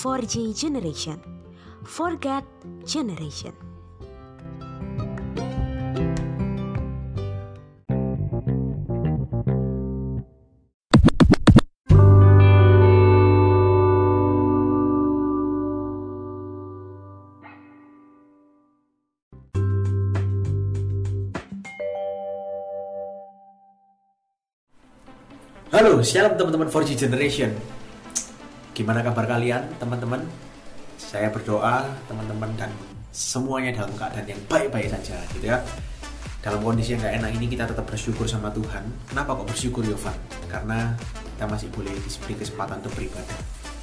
4G generation. Forget generation. Halo, shalom teman-teman 4G Generation. Gimana kabar kalian, teman-teman? Saya berdoa teman-teman dan semuanya dalam keadaan yang baik-baik saja, gitu ya. Dalam kondisi yang gak enak ini kita tetap bersyukur sama Tuhan. Kenapa kok bersyukur Yovan? Karena kita masih boleh diberi kesempatan untuk beribadah,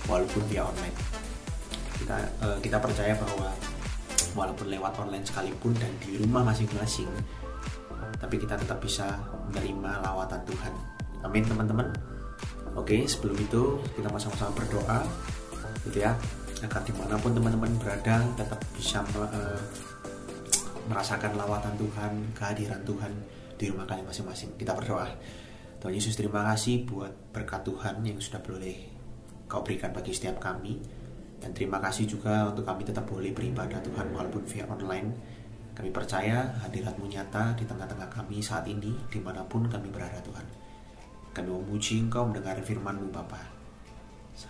walaupun via online. Kita eh, kita percaya bahwa walaupun lewat online sekalipun dan di rumah masing-masing, tapi kita tetap bisa menerima lawatan Tuhan. Amin teman-teman. Oke, sebelum itu kita sama-sama berdoa, gitu ya, agar di mana pun teman-teman berada tetap bisa eh, merasakan lawatan Tuhan, kehadiran Tuhan di rumah kalian masing-masing. Kita berdoa. Tuhan Yesus terima kasih buat berkat Tuhan yang sudah boleh Kau berikan bagi setiap kami. Dan terima kasih juga untuk kami tetap boleh beribadah Tuhan walaupun via online. Kami percaya hadiratmu nyata di tengah-tengah kami saat ini di mana pun kami berada Tuhan. Kami memuji Engkau mendengar firman-Mu Bapa.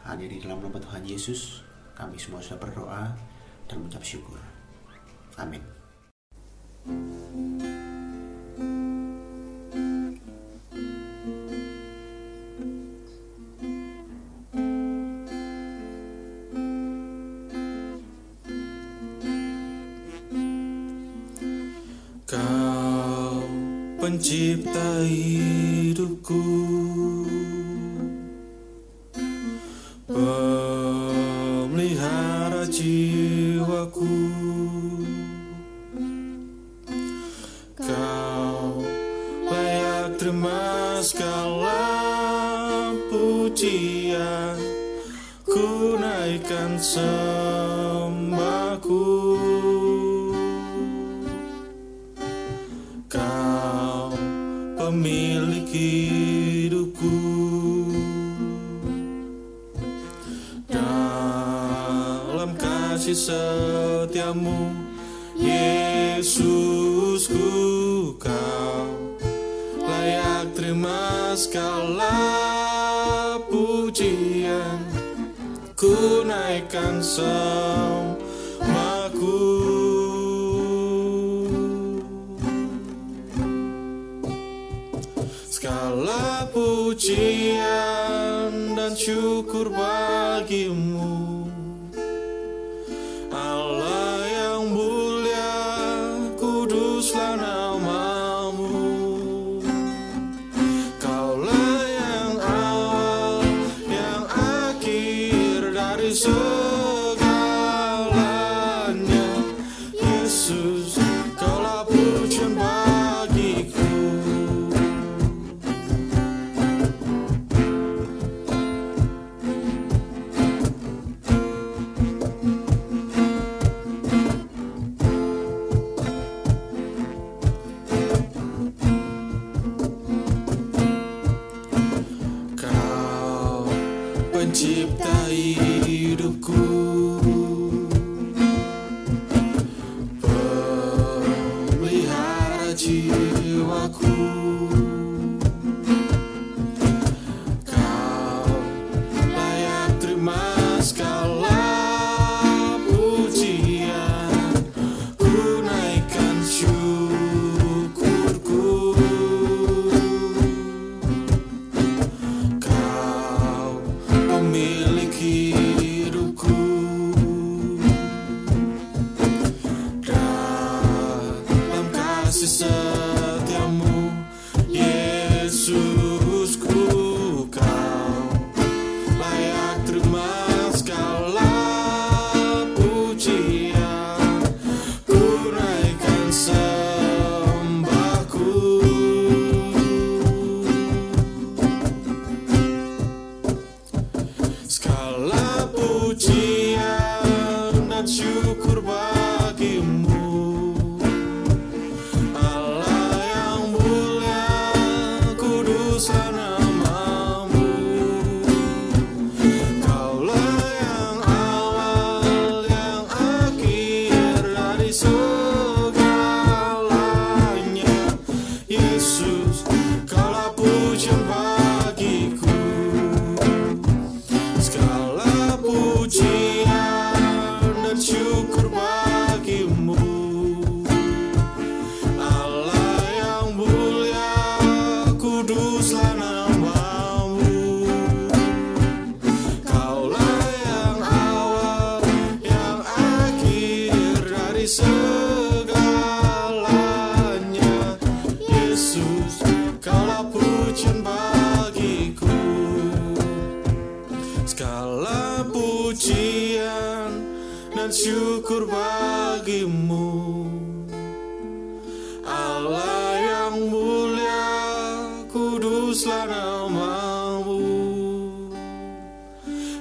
Hanya di dalam nama Tuhan Yesus, kami semua sudah berdoa dan mengucap syukur. Amin. Pemilik hidupku. Dalam kasih setiamu Yesusku kau Layak terima segala pujian. Ku naikkan sembahku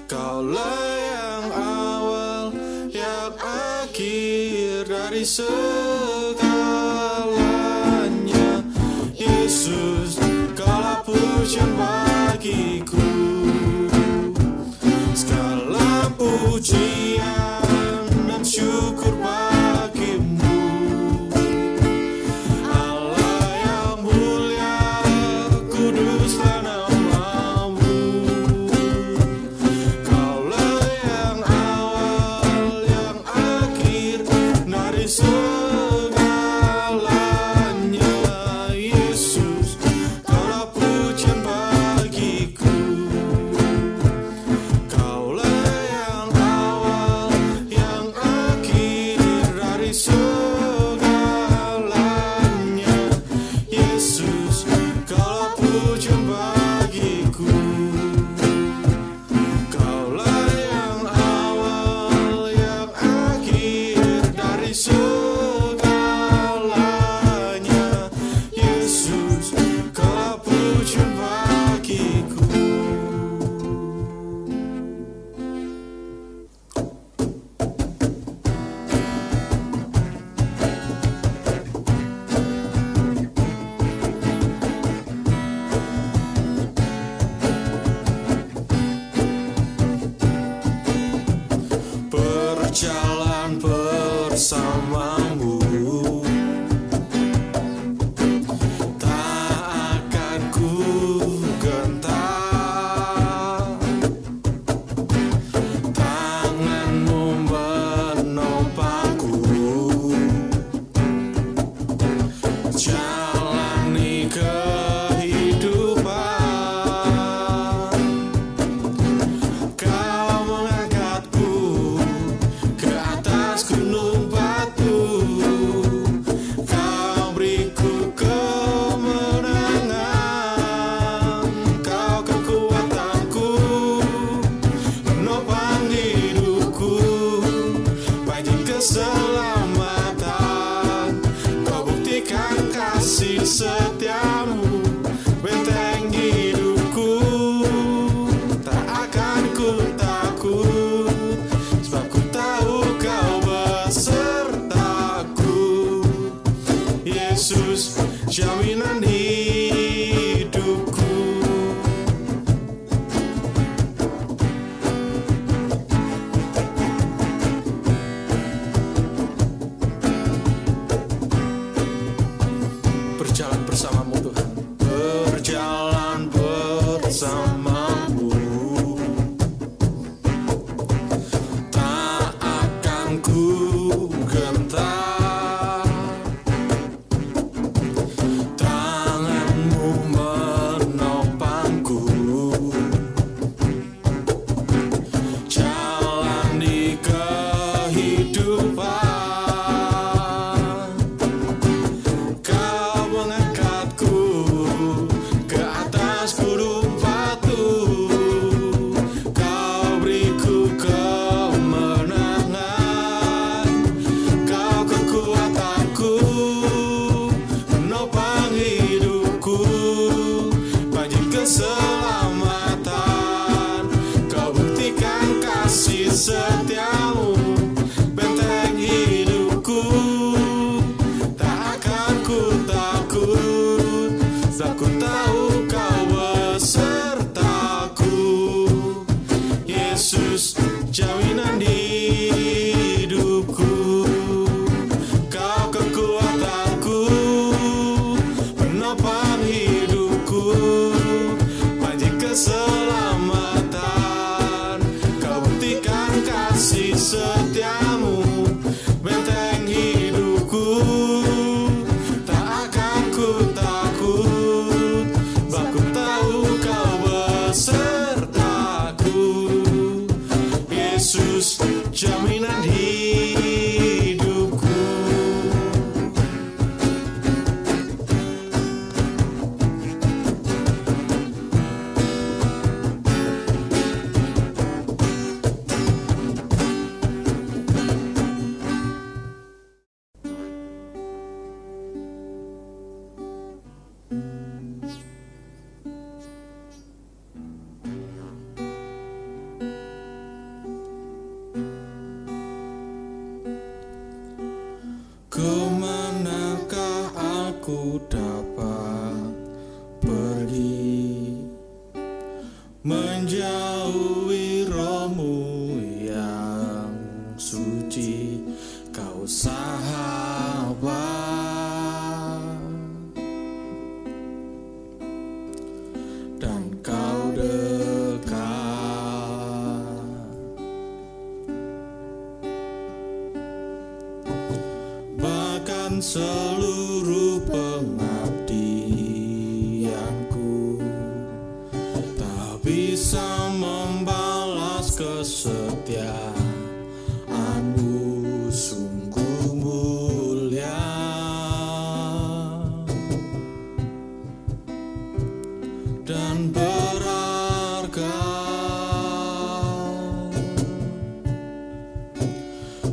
Kaulah yang awal Yang akhir dari segalanya. Yesus Kaulah pujian bagiku. Segala pujian seed.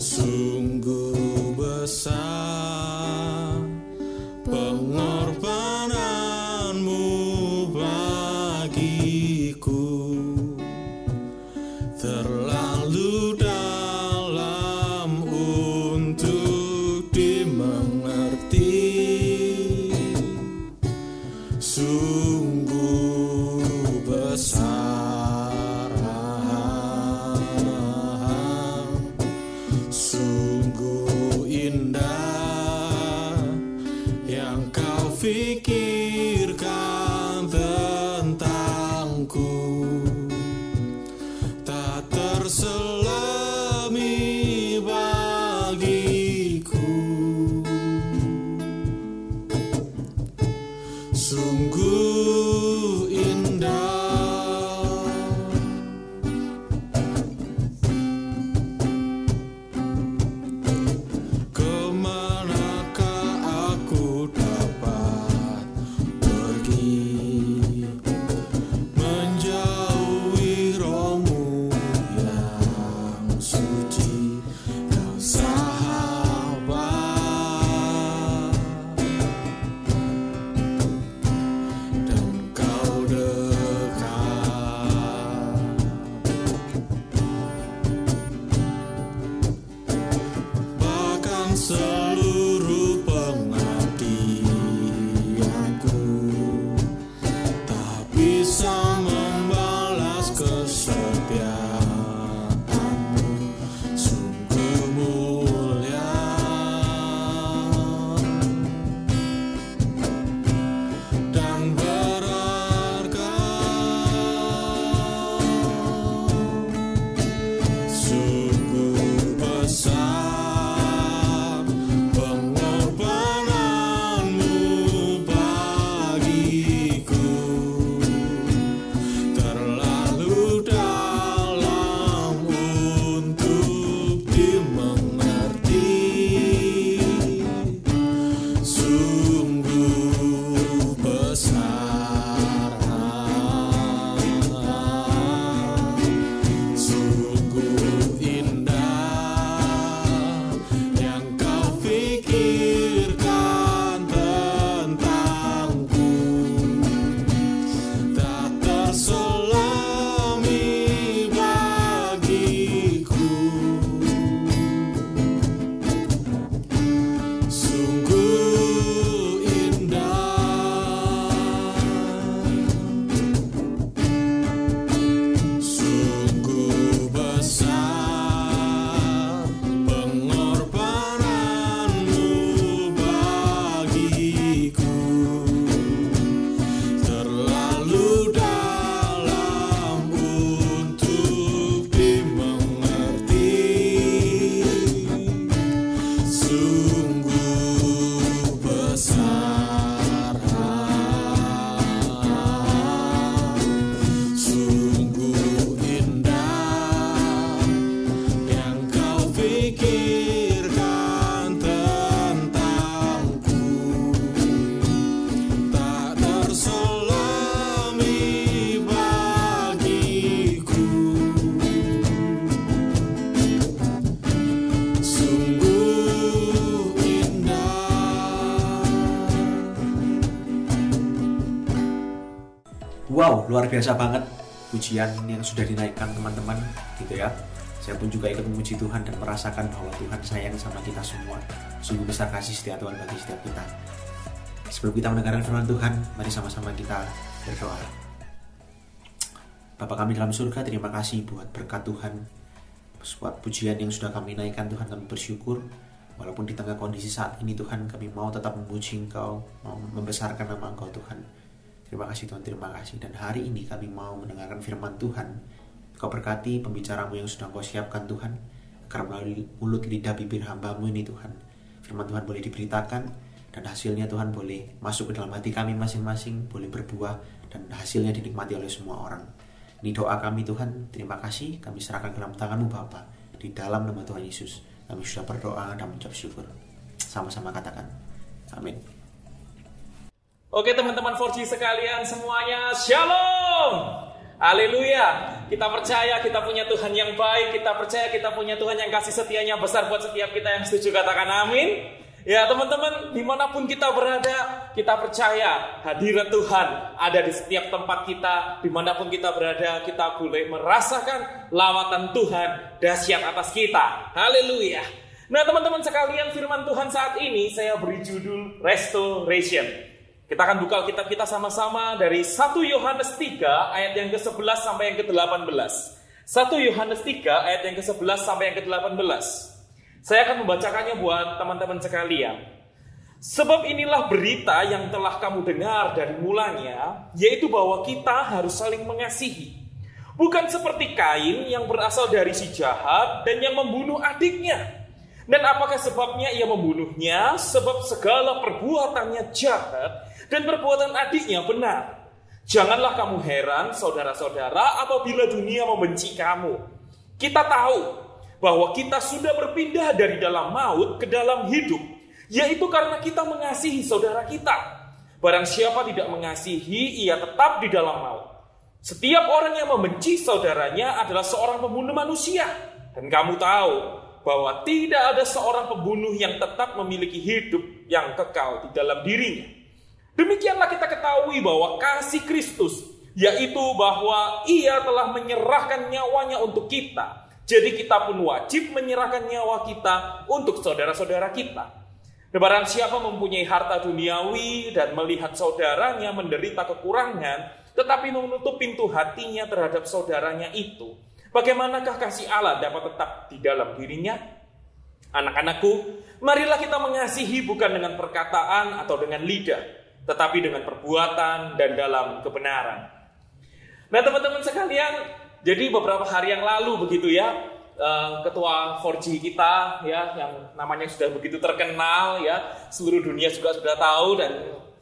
Sungguh luar biasa banget pujian yang sudah dinaikkan teman-teman gitu ya. Saya pun juga ikut memuji Tuhan dan merasakan bahwa Tuhan sayang sama kita semua. Sungguh besar kasih setia Tuhan bagi setiap kita. Sebelum kita mendengarkan firman Tuhan, mari sama-sama kita berdoa. Bapak kami dalam surga, terima kasih buat berkat Tuhan. Buat pujian yang sudah kami naikkan Tuhan, kami bersyukur. Walaupun di tengah kondisi saat ini Tuhan, kami mau tetap memuji Engkau, mau membesarkan nama Engkau Tuhan. Terima kasih Tuhan, terima kasih. Dan hari ini kami mau mendengarkan firman Tuhan. Kau berkati pembicaramu yang sudah Kau siapkan Tuhan. Agar melalui mulut lidah bibir hambamu ini Tuhan. Firman Tuhan boleh diberitakan dan hasilnya Tuhan boleh masuk ke dalam hati kami masing-masing, boleh berbuah dan hasilnya dinikmati oleh semua orang. Ini doa kami Tuhan, terima kasih kami serahkan ke dalam tanganmu Bapa di dalam nama Tuhan Yesus. Kami sudah berdoa dan mengucap syukur. Sama-sama katakan. Amin. Oke teman-teman 4G sekalian semuanya, Shalom. Haleluya. Kita percaya kita punya Tuhan yang baik, kita percaya kita punya Tuhan yang kasih setianya besar buat setiap kita yang setuju katakan amin. Ya teman-teman, di mana pun kita berada, kita percaya hadirat Tuhan ada di setiap tempat kita, di mana pun kita berada, kita boleh merasakan lawatan Tuhan dahsyat atas kita. Haleluya. Nah teman-teman sekalian, firman Tuhan saat ini saya beri judul Restoration. Kita akan buka kitab kita sama-sama dari 1 Yohanes 3 ayat yang ke-11 sampai yang ke-18. 1 Yohanes 3 ayat yang ke-11 sampai yang ke-18. Saya akan membacakannya buat teman-teman sekalian. Sebab inilah berita yang telah kamu dengar dari mulanya, yaitu bahwa kita harus saling mengasihi. Bukan seperti Kain yang berasal dari si jahat dan yang membunuh adiknya. Dan apakah sebabnya ia membunuhnya? Sebab segala perbuatannya jahat dan perbuatan adiknya benar. Janganlah kamu heran, saudara-saudara, apabila dunia membenci kamu. Kita tahu bahwa kita sudah berpindah dari dalam maut ke dalam hidup, yaitu karena kita mengasihi saudara kita. Barang siapa tidak mengasihi, ia tetap di dalam maut. Setiap orang yang membenci saudaranya adalah seorang pembunuh manusia. Dan kamu tahu bahwa tidak ada seorang pembunuh yang tetap memiliki hidup yang kekal di dalam dirinya. Demikianlah kita ketahui bahwa kasih Kristus, yaitu bahwa ia telah menyerahkan nyawanya untuk kita, jadi kita pun wajib menyerahkan nyawa kita untuk saudara-saudara kita. Dan barang siapa mempunyai harta duniawi dan melihat saudaranya menderita kekurangan, tetapi menutup pintu hatinya terhadap saudaranya itu, bagaimanakah kasih Allah dapat tetap di dalam dirinya? Anak-anakku, marilah kita mengasihi bukan dengan perkataan atau dengan lidah, tetapi dengan perbuatan dan dalam kebenaran. Nah teman-teman sekalian, jadi beberapa hari yang lalu begitu ya, eh, ketua 4G kita ya yang namanya sudah begitu terkenal ya, seluruh dunia juga sudah tahu dan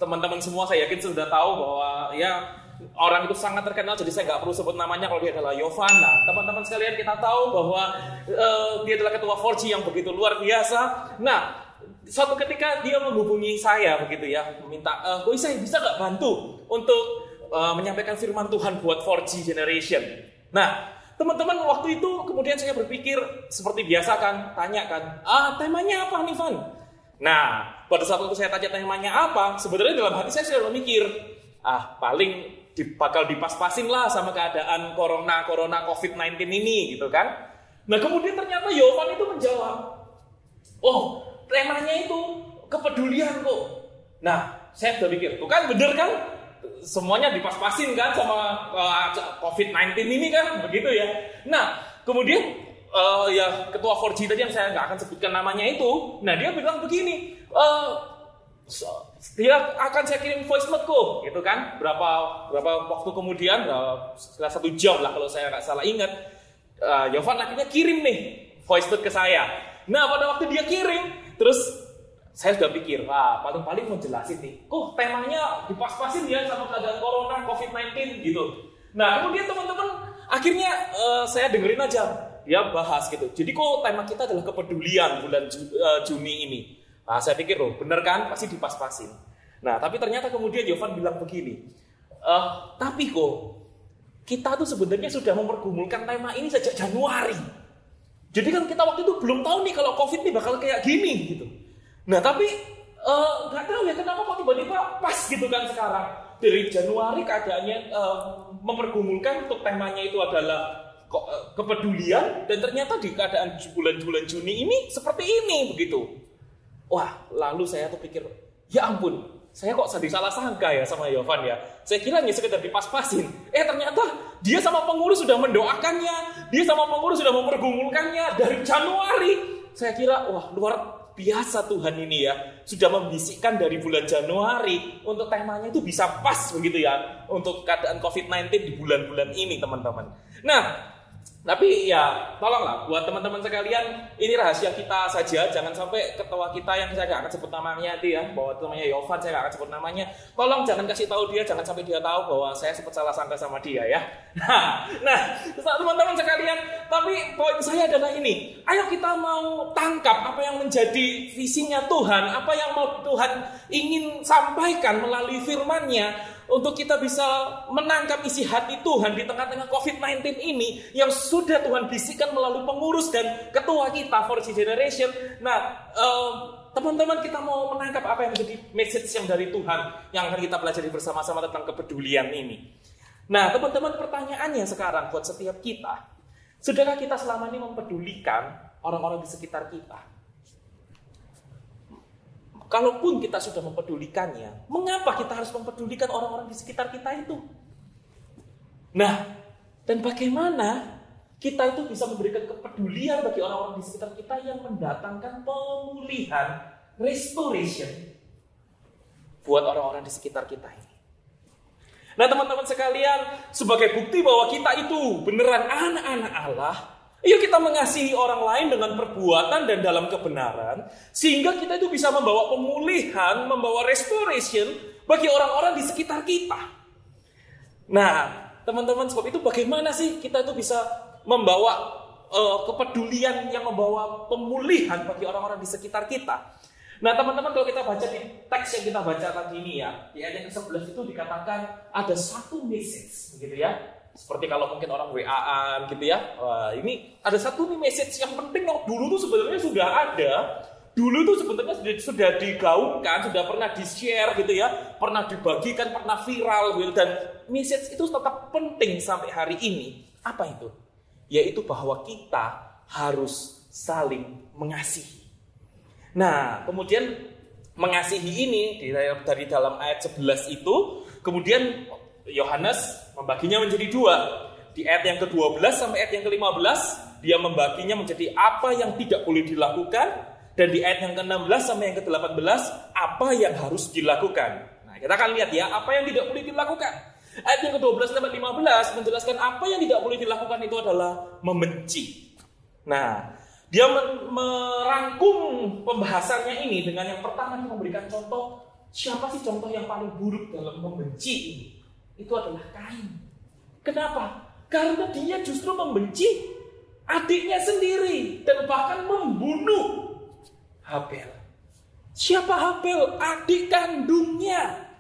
teman-teman semua saya yakin sudah tahu bahwa ya orang itu sangat terkenal jadi saya nggak perlu sebut namanya kalau dia adalah Yovan. Nah, teman-teman sekalian kita tahu bahwa eh, dia adalah ketua 4G yang begitu luar biasa. Nah, suatu ketika dia menghubungi saya begitu ya, meminta, eh, kok saya bisa nggak bantu untuk eh, menyampaikan firman Tuhan buat 4G generation. Nah, teman-teman waktu itu kemudian saya berpikir seperti biasa kan, tanya kan, ah temanya apa nih Van? Nah, pada saat itu saya tanya temanya apa, sebenarnya dalam hati saya sudah memikir, ah paling bakal dipas-pasin lah sama keadaan corona, corona COVID-19 ini gitu kan. Nah kemudian ternyata Yovan itu menjawab, oh temanya itu kepedulian kok. Nah, saya sudah pikir, tuh kan bener kan? semuanya dipas-pasin kan sama uh, COVID-19 ini kan begitu ya. Nah, kemudian uh, ya ketua 4G tadi yang saya nggak akan sebutkan namanya itu, nah dia bilang begini, uh, dia akan saya kirim voice note kok, gitu kan? Berapa berapa waktu kemudian, uh, setelah satu jam lah kalau saya nggak salah ingat, uh, Yovan akhirnya kirim nih voice note ke saya. Nah pada waktu dia kirim, terus saya sudah pikir, wah paling-paling mau jelasin nih, kok temanya dipas-pasin ya sama keadaan corona, COVID-19 gitu. Nah kemudian teman-teman, akhirnya uh, saya dengerin aja, dia bahas gitu. Jadi kok tema kita adalah kepedulian bulan Ju, uh, Juni ini. Nah saya pikir loh, bener kan, pasti dipas-pasin. Nah tapi ternyata kemudian Jovan bilang begini, uh, tapi kok kita tuh sebenarnya sudah mempergumulkan tema ini sejak Januari. Jadi kan kita waktu itu belum tahu nih kalau COVID ini bakal kayak gini gitu. Nah tapi nggak uh, tahu ya kenapa kok tiba-tiba pas gitu kan sekarang dari Januari keadaannya uh, mempergumulkan untuk temanya itu adalah ke kepedulian dan ternyata di keadaan bulan-bulan Juni ini seperti ini begitu. Wah lalu saya tuh pikir ya ampun saya kok jadi salah sangka ya sama Yovan ya. Saya kira hanya sekedar dipas-pasin. Eh ternyata dia sama pengurus sudah mendoakannya, dia sama pengurus sudah mempergumulkannya dari Januari. Saya kira wah luar biasa Tuhan ini ya sudah membisikkan dari bulan Januari untuk temanya itu bisa pas begitu ya untuk keadaan COVID-19 di bulan-bulan ini teman-teman. Nah, tapi ya tolonglah buat teman-teman sekalian ini rahasia kita saja. Jangan sampai ketua kita yang saya nggak akan sebut namanya itu ya bahwa namanya Yovan saya nggak akan sebut namanya. Tolong jangan kasih tahu dia jangan sampai dia tahu bahwa saya sempat salah sangka sama dia ya. Nah nah teman-teman sekalian tapi poin saya adalah ini. Ayo kita mau tangkap apa yang menjadi visinya Tuhan apa yang mau Tuhan ingin sampaikan melalui firman-Nya untuk kita bisa menangkap isi hati Tuhan di tengah-tengah COVID-19 ini yang sudah Tuhan bisikan melalui pengurus dan ketua kita for Generation. Nah, eh, teman-teman kita mau menangkap apa yang menjadi message yang dari Tuhan yang akan kita pelajari bersama-sama tentang kepedulian ini. Nah, teman-teman pertanyaannya sekarang buat setiap kita, sudahkah kita selama ini mempedulikan orang-orang di sekitar kita? Kalaupun kita sudah mempedulikannya, mengapa kita harus mempedulikan orang-orang di sekitar kita itu? Nah, dan bagaimana kita itu bisa memberikan kepedulian bagi orang-orang di sekitar kita yang mendatangkan pemulihan, restoration buat orang-orang di sekitar kita ini. Nah teman-teman sekalian, sebagai bukti bahwa kita itu beneran anak-anak Allah, Yuk kita mengasihi orang lain dengan perbuatan dan dalam kebenaran, sehingga kita itu bisa membawa pemulihan, membawa restoration bagi orang-orang di sekitar kita. Nah, teman-teman, sebab itu bagaimana sih kita itu bisa membawa uh, kepedulian yang membawa pemulihan bagi orang-orang di sekitar kita? Nah, teman-teman, kalau kita baca di teks yang kita baca tadi ini ya, di ayat yang ke-11 itu dikatakan ada satu message, begitu ya, seperti kalau mungkin orang WA-an gitu ya. Wah, ini ada satu nih message yang penting yang dulu tuh sebenarnya sudah ada. Dulu tuh sebenarnya sudah, sudah digaungkan, sudah pernah di-share gitu ya, pernah dibagikan, pernah viral gitu dan message itu tetap penting sampai hari ini. Apa itu? Yaitu bahwa kita harus saling mengasihi. Nah, kemudian mengasihi ini dari dalam ayat 11 itu, kemudian Yohanes membaginya menjadi dua. Di ayat yang ke-12 sampai ayat yang ke-15, dia membaginya menjadi apa yang tidak boleh dilakukan, dan di ayat yang ke-16 sampai yang ke-18, apa yang harus dilakukan. Nah, kita akan lihat ya, apa yang tidak boleh dilakukan. Ayat yang ke-12 sampai 15 menjelaskan apa yang tidak boleh dilakukan itu adalah membenci. Nah, dia merangkum pembahasannya ini dengan yang pertama dia memberikan contoh siapa sih contoh yang paling buruk dalam membenci ini itu adalah Kain. Kenapa? Karena dia justru membenci adiknya sendiri dan bahkan membunuh Habel. Siapa Habel? Adik kandungnya.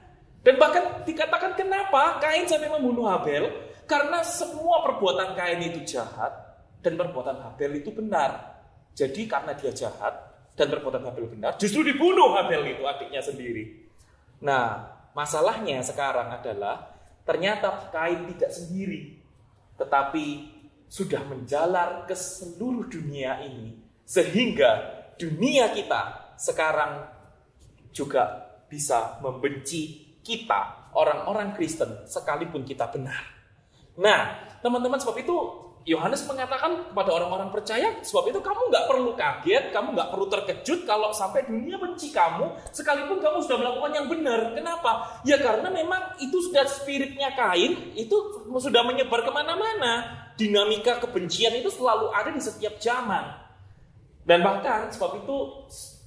Dan bahkan dikatakan kenapa Kain sampai membunuh Habel? Karena semua perbuatan Kain itu jahat dan perbuatan Habel itu benar. Jadi karena dia jahat dan perbuatan Habel benar, justru dibunuh Habel itu adiknya sendiri. Nah, masalahnya sekarang adalah Ternyata kain tidak sendiri, tetapi sudah menjalar ke seluruh dunia ini, sehingga dunia kita sekarang juga bisa membenci kita, orang-orang Kristen, sekalipun kita benar. Nah, teman-teman, sebab itu Yohanes mengatakan kepada orang-orang percaya, sebab itu kamu nggak perlu kaget, kamu nggak perlu terkejut kalau sampai dunia benci kamu, sekalipun kamu sudah melakukan yang benar. Kenapa? Ya karena memang itu sudah spiritnya kain, itu sudah menyebar ke mana-mana. Dinamika kebencian itu selalu ada di setiap zaman. Dan bahkan sebab itu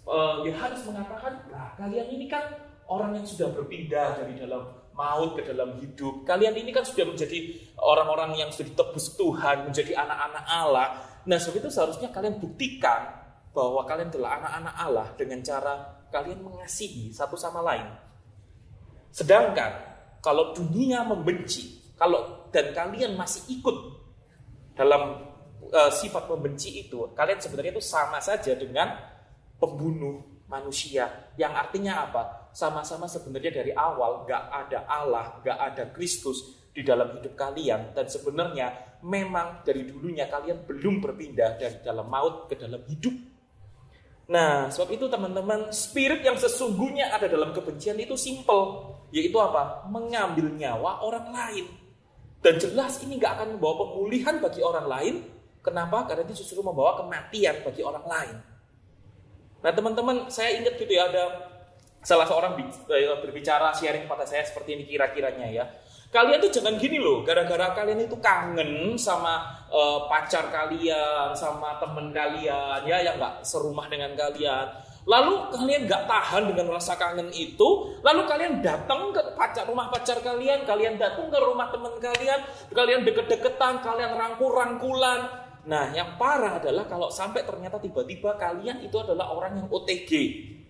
eh, Yohanes mengatakan, nah kalian ini kan orang yang sudah berpindah dari dalam maut ke dalam hidup. Kalian ini kan sudah menjadi orang-orang yang sudah ditebus Tuhan, menjadi anak-anak Allah. Nah, sebab itu seharusnya kalian buktikan bahwa kalian adalah anak-anak Allah dengan cara kalian mengasihi satu sama lain. Sedangkan kalau dunia membenci, kalau dan kalian masih ikut dalam uh, sifat membenci itu, kalian sebenarnya itu sama saja dengan pembunuh manusia. Yang artinya apa? Sama-sama sebenarnya dari awal gak ada Allah, gak ada Kristus di dalam hidup kalian dan sebenarnya memang dari dulunya kalian belum berpindah dari dalam maut ke dalam hidup. Nah, sebab itu teman-teman, spirit yang sesungguhnya ada dalam kebencian itu simple, yaitu apa? Mengambil nyawa orang lain. Dan jelas ini nggak akan membawa pemulihan bagi orang lain. Kenapa? Karena itu justru membawa kematian bagi orang lain. Nah, teman-teman, saya ingat gitu ya ada salah seorang eh, berbicara sharing kepada saya seperti ini kira-kiranya ya. Kalian tuh jangan gini loh, gara-gara kalian itu kangen sama eh, pacar kalian, sama temen kalian, ya yang nggak serumah dengan kalian. Lalu kalian nggak tahan dengan rasa kangen itu, lalu kalian datang ke pacar rumah pacar kalian, kalian datang ke rumah teman kalian, kalian deket-deketan, kalian rangkul-rangkulan. Nah, yang parah adalah kalau sampai ternyata tiba-tiba kalian itu adalah orang yang OTG,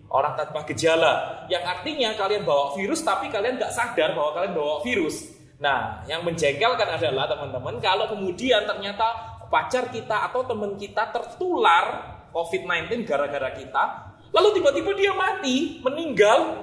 orang tanpa gejala, yang artinya kalian bawa virus tapi kalian nggak sadar bahwa kalian bawa virus. Nah, yang menjengkelkan adalah teman-teman kalau kemudian ternyata pacar kita atau teman kita tertular COVID-19 gara-gara kita, lalu tiba-tiba dia mati, meninggal,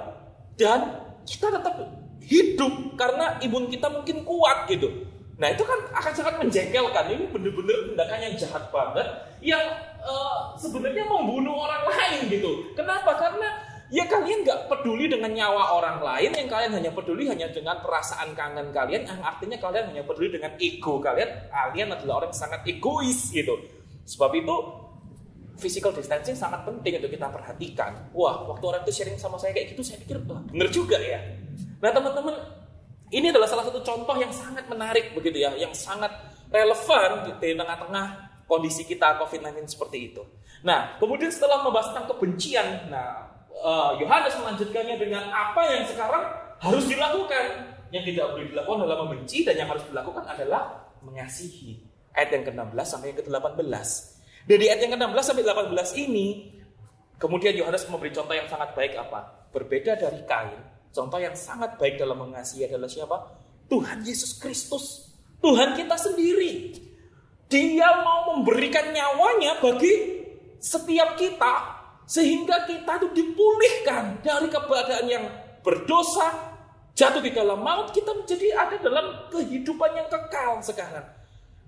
dan kita tetap hidup karena imun kita mungkin kuat gitu. Nah itu kan akan sangat menjengkelkan. Ini bener-bener tindakan yang jahat banget, yang eh, sebenarnya membunuh orang lain gitu. Kenapa? Karena ya kalian nggak peduli dengan nyawa orang lain, yang kalian hanya peduli hanya dengan perasaan kangen kalian, yang artinya kalian hanya peduli dengan ego kalian. Kalian adalah orang yang sangat egois gitu. Sebab itu physical distancing sangat penting untuk kita perhatikan. Wah, waktu orang itu sharing sama saya kayak gitu, saya pikir, wah bener juga ya. Nah teman-teman, ini adalah salah satu contoh yang sangat menarik begitu ya, yang sangat relevan di di tengah-tengah kondisi kita COVID-19 seperti itu. Nah, kemudian setelah membahas tentang kebencian, nah eh, Yohanes melanjutkannya dengan apa yang sekarang harus dilakukan. Yang tidak boleh dilakukan adalah membenci dan yang harus dilakukan adalah mengasihi. Ayat yang ke-16 sampai yang ke-18. Dari ayat yang ke-16 sampai 18 ini, kemudian Yohanes memberi contoh yang sangat baik apa? Berbeda dari Kain, contoh yang sangat baik dalam mengasihi adalah siapa? Tuhan Yesus Kristus. Tuhan kita sendiri. Dia mau memberikan nyawanya bagi setiap kita sehingga kita itu dipulihkan dari keadaan yang berdosa, jatuh di dalam maut, kita menjadi ada dalam kehidupan yang kekal sekarang.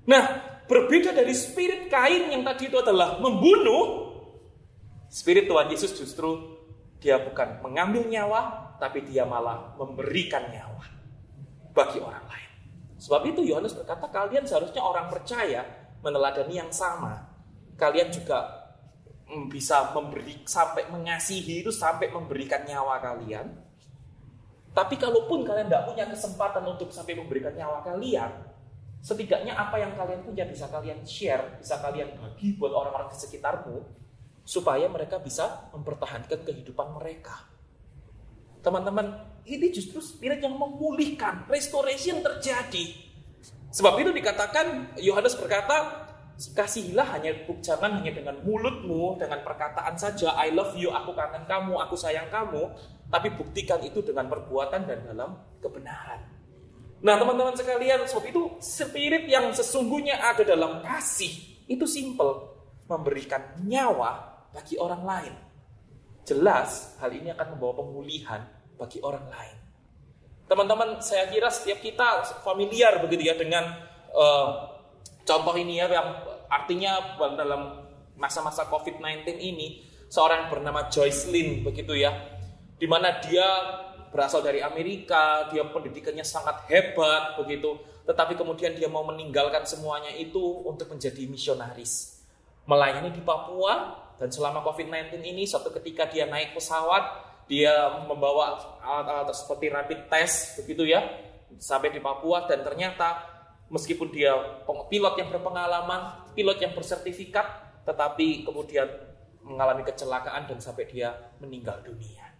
Nah, berbeda dari spirit Kain yang tadi itu adalah membunuh, spirit Tuhan Yesus justru dia bukan mengambil nyawa, tapi dia malah memberikan nyawa bagi orang lain. Sebab itu Yohanes berkata, kalian seharusnya orang percaya meneladani yang sama. Kalian juga mm, bisa memberi sampai mengasihi itu sampai memberikan nyawa kalian. Tapi kalaupun kalian tidak punya kesempatan untuk sampai memberikan nyawa kalian, setidaknya apa yang kalian punya bisa kalian share, bisa kalian bagi buat orang-orang di sekitarmu, supaya mereka bisa mempertahankan kehidupan mereka. Teman-teman, ini justru spirit yang memulihkan, restoration terjadi. Sebab itu dikatakan Yohanes berkata, kasihilah hanya jangan hanya dengan mulutmu, dengan perkataan saja, I love you, aku kangen kamu, aku sayang kamu, tapi buktikan itu dengan perbuatan dan dalam kebenaran. Nah, teman-teman sekalian, sebab itu spirit yang sesungguhnya ada dalam kasih itu simple, memberikan nyawa bagi orang lain. Jelas hal ini akan membawa pemulihan bagi orang lain. Teman-teman, saya kira setiap kita familiar begitu ya dengan eh, contoh ini ya yang artinya dalam masa-masa COVID-19 ini seorang yang bernama Joyce Lin begitu ya, di mana dia berasal dari Amerika, dia pendidikannya sangat hebat begitu, tetapi kemudian dia mau meninggalkan semuanya itu untuk menjadi misionaris, melayani di Papua dan selama COVID-19 ini suatu ketika dia naik pesawat, dia membawa alat-alat seperti rapid test begitu ya, sampai di Papua dan ternyata meskipun dia pilot yang berpengalaman, pilot yang bersertifikat, tetapi kemudian mengalami kecelakaan dan sampai dia meninggal dunia.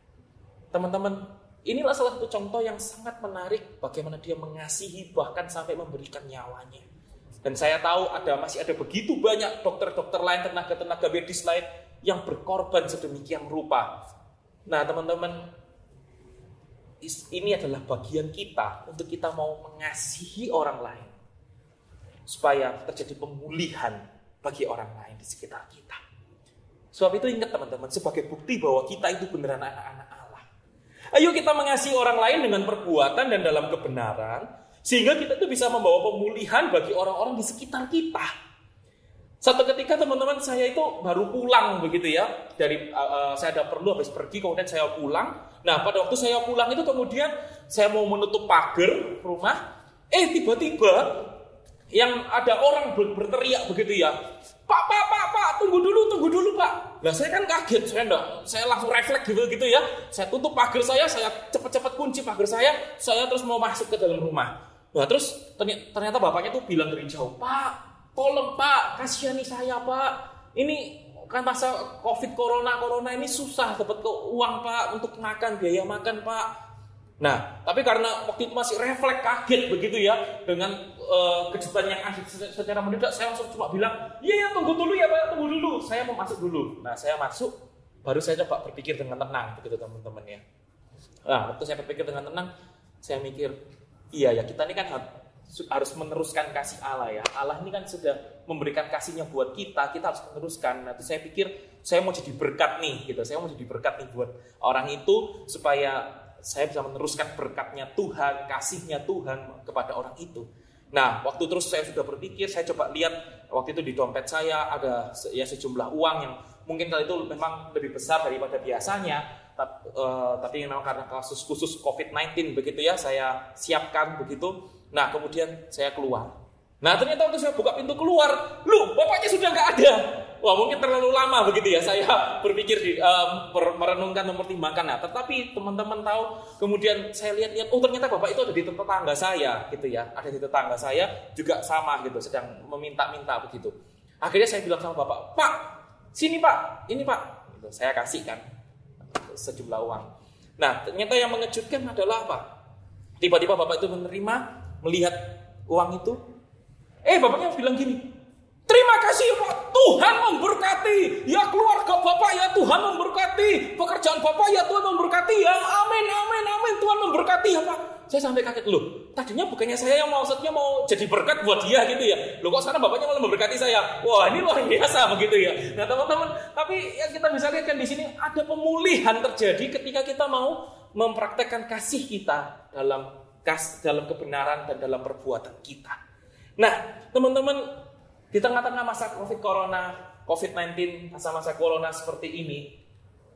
Teman-teman, inilah salah satu contoh yang sangat menarik bagaimana dia mengasihi bahkan sampai memberikan nyawanya. Dan saya tahu ada masih ada begitu banyak dokter-dokter lain, tenaga-tenaga medis lain yang berkorban sedemikian rupa. Nah, teman-teman, ini adalah bagian kita untuk kita mau mengasihi orang lain supaya terjadi pemulihan bagi orang lain di sekitar kita. Sebab itu ingat teman-teman, sebagai bukti bahwa kita itu beneran anak-anak Allah. Ayo kita mengasihi orang lain dengan perbuatan dan dalam kebenaran, sehingga kita itu bisa membawa pemulihan bagi orang-orang di sekitar kita. Satu ketika teman-teman saya itu baru pulang begitu ya dari uh, uh, saya ada perlu habis pergi kemudian saya pulang. Nah pada waktu saya pulang itu kemudian saya mau menutup pagar rumah, eh tiba-tiba yang ada orang ber- berteriak begitu ya, Pak Pak Pak Pak tunggu dulu tunggu dulu Pak. Nah saya kan kaget saya enggak, saya langsung refleks gitu gitu ya. Saya tutup pagar saya, saya cepat-cepat kunci pagar saya, saya terus mau masuk ke dalam rumah. Nah terus ternyata, bapaknya tuh bilang dari jauh, Pak tolong Pak, kasihani saya Pak. Ini kan masa covid corona corona ini susah dapat uang Pak untuk makan biaya makan Pak. Nah, tapi karena waktu itu masih refleks kaget begitu ya dengan eh, kejutan yang se- secara mendadak, saya langsung cuma bilang, iya ya tunggu dulu ya Pak, tunggu dulu, saya mau masuk dulu. Nah, saya masuk, baru saya coba berpikir dengan tenang begitu teman-teman ya. Nah, waktu saya berpikir dengan tenang, saya mikir, iya ya kita ini kan harus meneruskan kasih Allah ya. Allah ini kan sudah memberikan kasihnya buat kita, kita harus meneruskan. Nah, terus saya pikir saya mau jadi berkat nih gitu. Saya mau jadi berkat nih buat orang itu supaya saya bisa meneruskan berkatnya Tuhan, kasihnya Tuhan kepada orang itu. Nah, waktu terus saya sudah berpikir, saya coba lihat waktu itu di dompet saya ada ya sejumlah uang yang mungkin kali itu memang lebih besar daripada biasanya, tapi, tapi memang karena kasus khusus COVID-19 begitu ya, saya siapkan begitu. Nah, kemudian saya keluar. Nah, ternyata waktu saya buka pintu keluar, lu bapaknya sudah nggak ada. Wah, mungkin terlalu lama begitu ya. Saya berpikir di mer- merenungkan, mempertimbangkan. Nah, tetapi teman-teman tahu, kemudian saya lihat-lihat, oh ternyata bapak itu ada di tetangga saya, gitu ya. Ada di tetangga saya juga sama gitu, sedang meminta-minta begitu. Akhirnya saya bilang sama bapak, Pak, sini Pak, ini Pak. Gitu, saya kasih kan sejumlah uang. Nah, ternyata yang mengejutkan adalah apa? Tiba-tiba bapak itu menerima, melihat uang itu, Eh bapaknya bilang gini, terima kasih Tuhan memberkati. Ya keluarga Bapak ya Tuhan memberkati. Pekerjaan Bapak ya Tuhan memberkati ya. Amin, amin, amin. Tuhan memberkati ya Pak. Saya sampai kaget loh. Tadinya bukannya saya yang maksudnya mau jadi berkat buat dia gitu ya. Loh kok sekarang bapaknya malah memberkati saya. Wah ini luar biasa begitu ya. Nah teman-teman, tapi yang kita bisa lihat kan di sini ada pemulihan terjadi ketika kita mau mempraktekkan kasih kita dalam kas dalam kebenaran dan dalam perbuatan kita. Nah, teman-teman, di tengah-tengah masa Covid Corona, COVID-19, masa-masa Corona seperti ini,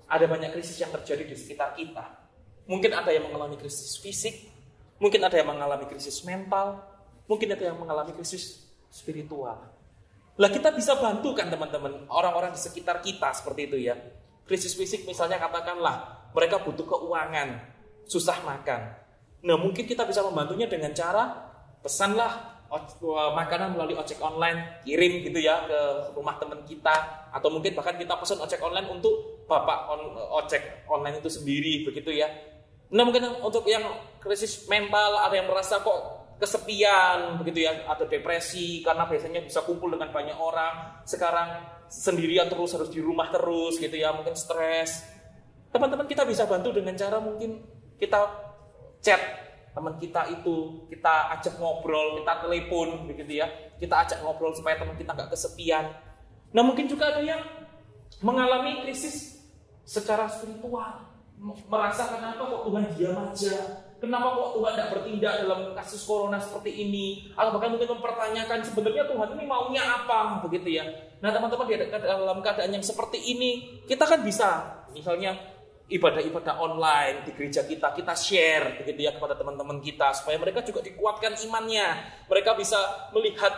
ada banyak krisis yang terjadi di sekitar kita. Mungkin ada yang mengalami krisis fisik, mungkin ada yang mengalami krisis mental, mungkin ada yang mengalami krisis spiritual. Lah kita bisa bantu kan teman-teman, orang-orang di sekitar kita seperti itu ya. Krisis fisik misalnya katakanlah, mereka butuh keuangan, susah makan. Nah mungkin kita bisa membantunya dengan cara pesanlah oj- makanan melalui ojek online kirim gitu ya ke rumah teman kita. Atau mungkin bahkan kita pesan ojek online untuk bapak on, ojek online itu sendiri begitu ya. Nah mungkin untuk yang krisis mental ada yang merasa kok kesepian begitu ya atau depresi karena biasanya bisa kumpul dengan banyak orang. Sekarang sendirian terus harus di rumah terus gitu ya mungkin stres. Teman-teman kita bisa bantu dengan cara mungkin kita chat teman kita itu kita ajak ngobrol kita telepon begitu ya. Kita ajak ngobrol supaya teman kita nggak kesepian. Nah mungkin juga ada yang mengalami krisis secara spiritual. Merasa kenapa kok Tuhan diam aja? Kenapa kok Tuhan tidak bertindak dalam kasus corona seperti ini? Atau bahkan mungkin mempertanyakan sebenarnya Tuhan ini maunya apa begitu ya. Nah teman-teman di dalam keadaan yang seperti ini kita kan bisa misalnya ibadah-ibadah online di gereja kita kita share begitu ya kepada teman-teman kita supaya mereka juga dikuatkan imannya. Mereka bisa melihat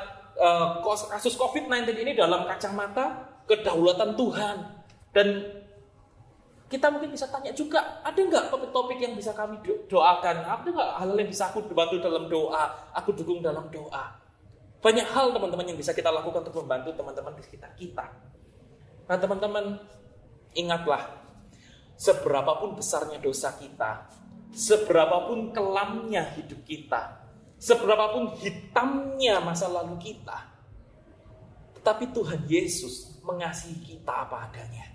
kos- kasus COVID-19 ini dalam kacamata kedaulatan Tuhan. Dan kita mungkin bisa tanya juga ada nggak topik-topik yang bisa kami do- doakan? Ada nggak hal yang bisa aku bantu dalam doa aku dukung dalam doa? Banyak hal teman-teman yang bisa kita lakukan untuk membantu teman-teman di sekitar kita. Nah teman-teman ingatlah seberapapun besarnya dosa kita, seberapapun kelamnya hidup kita, seberapapun hitamnya masa lalu kita, tetapi Tuhan Yesus mengasihi kita apa adanya.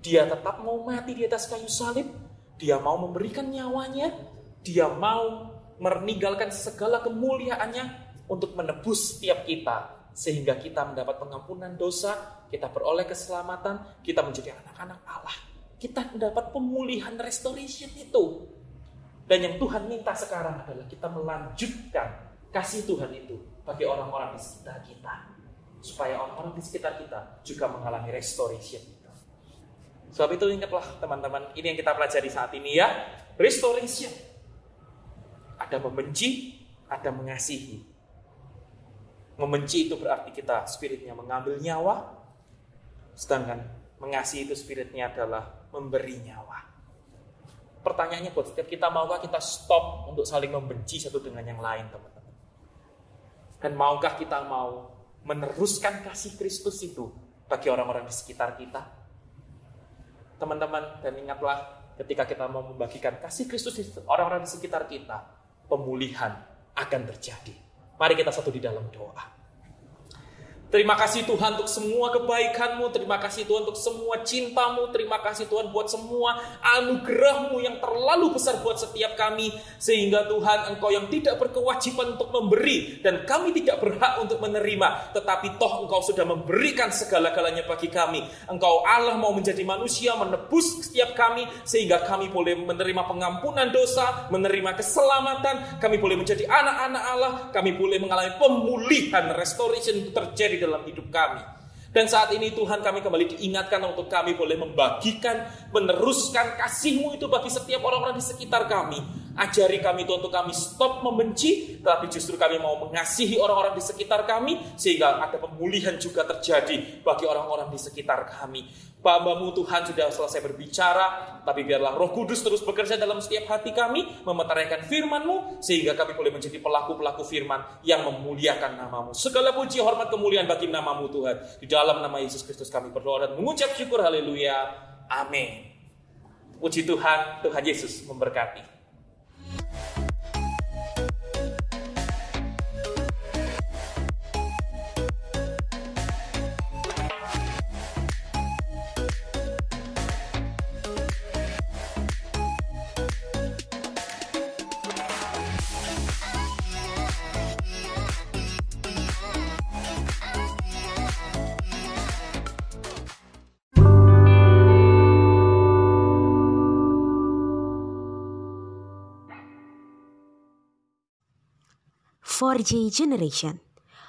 Dia tetap mau mati di atas kayu salib, dia mau memberikan nyawanya, dia mau meninggalkan segala kemuliaannya untuk menebus setiap kita sehingga kita mendapat pengampunan dosa, kita beroleh keselamatan, kita menjadi anak-anak Allah kita mendapat pemulihan restoration itu. Dan yang Tuhan minta sekarang adalah kita melanjutkan kasih Tuhan itu bagi orang-orang di sekitar kita. supaya orang-orang di sekitar kita juga mengalami restoration. Sebab itu ingatlah teman-teman, ini yang kita pelajari saat ini ya, restoration. Ada membenci, ada mengasihi. Membenci itu berarti kita spiritnya mengambil nyawa, sedangkan mengasihi itu spiritnya adalah memberi nyawa. Pertanyaannya buat setiap kita, maukah kita stop untuk saling membenci satu dengan yang lain, teman-teman? Dan maukah kita mau meneruskan kasih Kristus itu bagi orang-orang di sekitar kita? Teman-teman, dan ingatlah ketika kita mau membagikan kasih Kristus itu orang-orang di sekitar kita, pemulihan akan terjadi. Mari kita satu di dalam doa. Terima kasih Tuhan untuk semua kebaikanmu, terima kasih Tuhan untuk semua cintamu, terima kasih Tuhan buat semua anugerahmu yang terlalu besar buat setiap kami. Sehingga Tuhan engkau yang tidak berkewajiban untuk memberi dan kami tidak berhak untuk menerima. Tetapi toh engkau sudah memberikan segala-galanya bagi kami. Engkau Allah mau menjadi manusia, menebus setiap kami sehingga kami boleh menerima pengampunan dosa, menerima keselamatan, kami boleh menjadi anak-anak Allah, kami boleh mengalami pemulihan, restoration itu dalam hidup kami. Dan saat ini Tuhan kami kembali diingatkan untuk kami boleh membagikan, meneruskan kasih-Mu itu bagi setiap orang-orang di sekitar kami. Ajari kami Tuhan untuk kami stop membenci, tetapi justru kami mau mengasihi orang-orang di sekitar kami, sehingga ada pemulihan juga terjadi bagi orang-orang di sekitar kami. Bapamu Tuhan sudah selesai berbicara, tapi biarlah roh kudus terus bekerja dalam setiap hati kami, memeteraikan firman-Mu, sehingga kami boleh menjadi pelaku-pelaku firman yang memuliakan namamu. Segala puji, hormat, kemuliaan bagi namamu Tuhan. Di dalam nama Yesus Kristus kami berdoa dan mengucap syukur, haleluya, amin. Puji Tuhan, Tuhan Yesus memberkati. For J generation.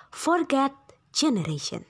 Forget generation.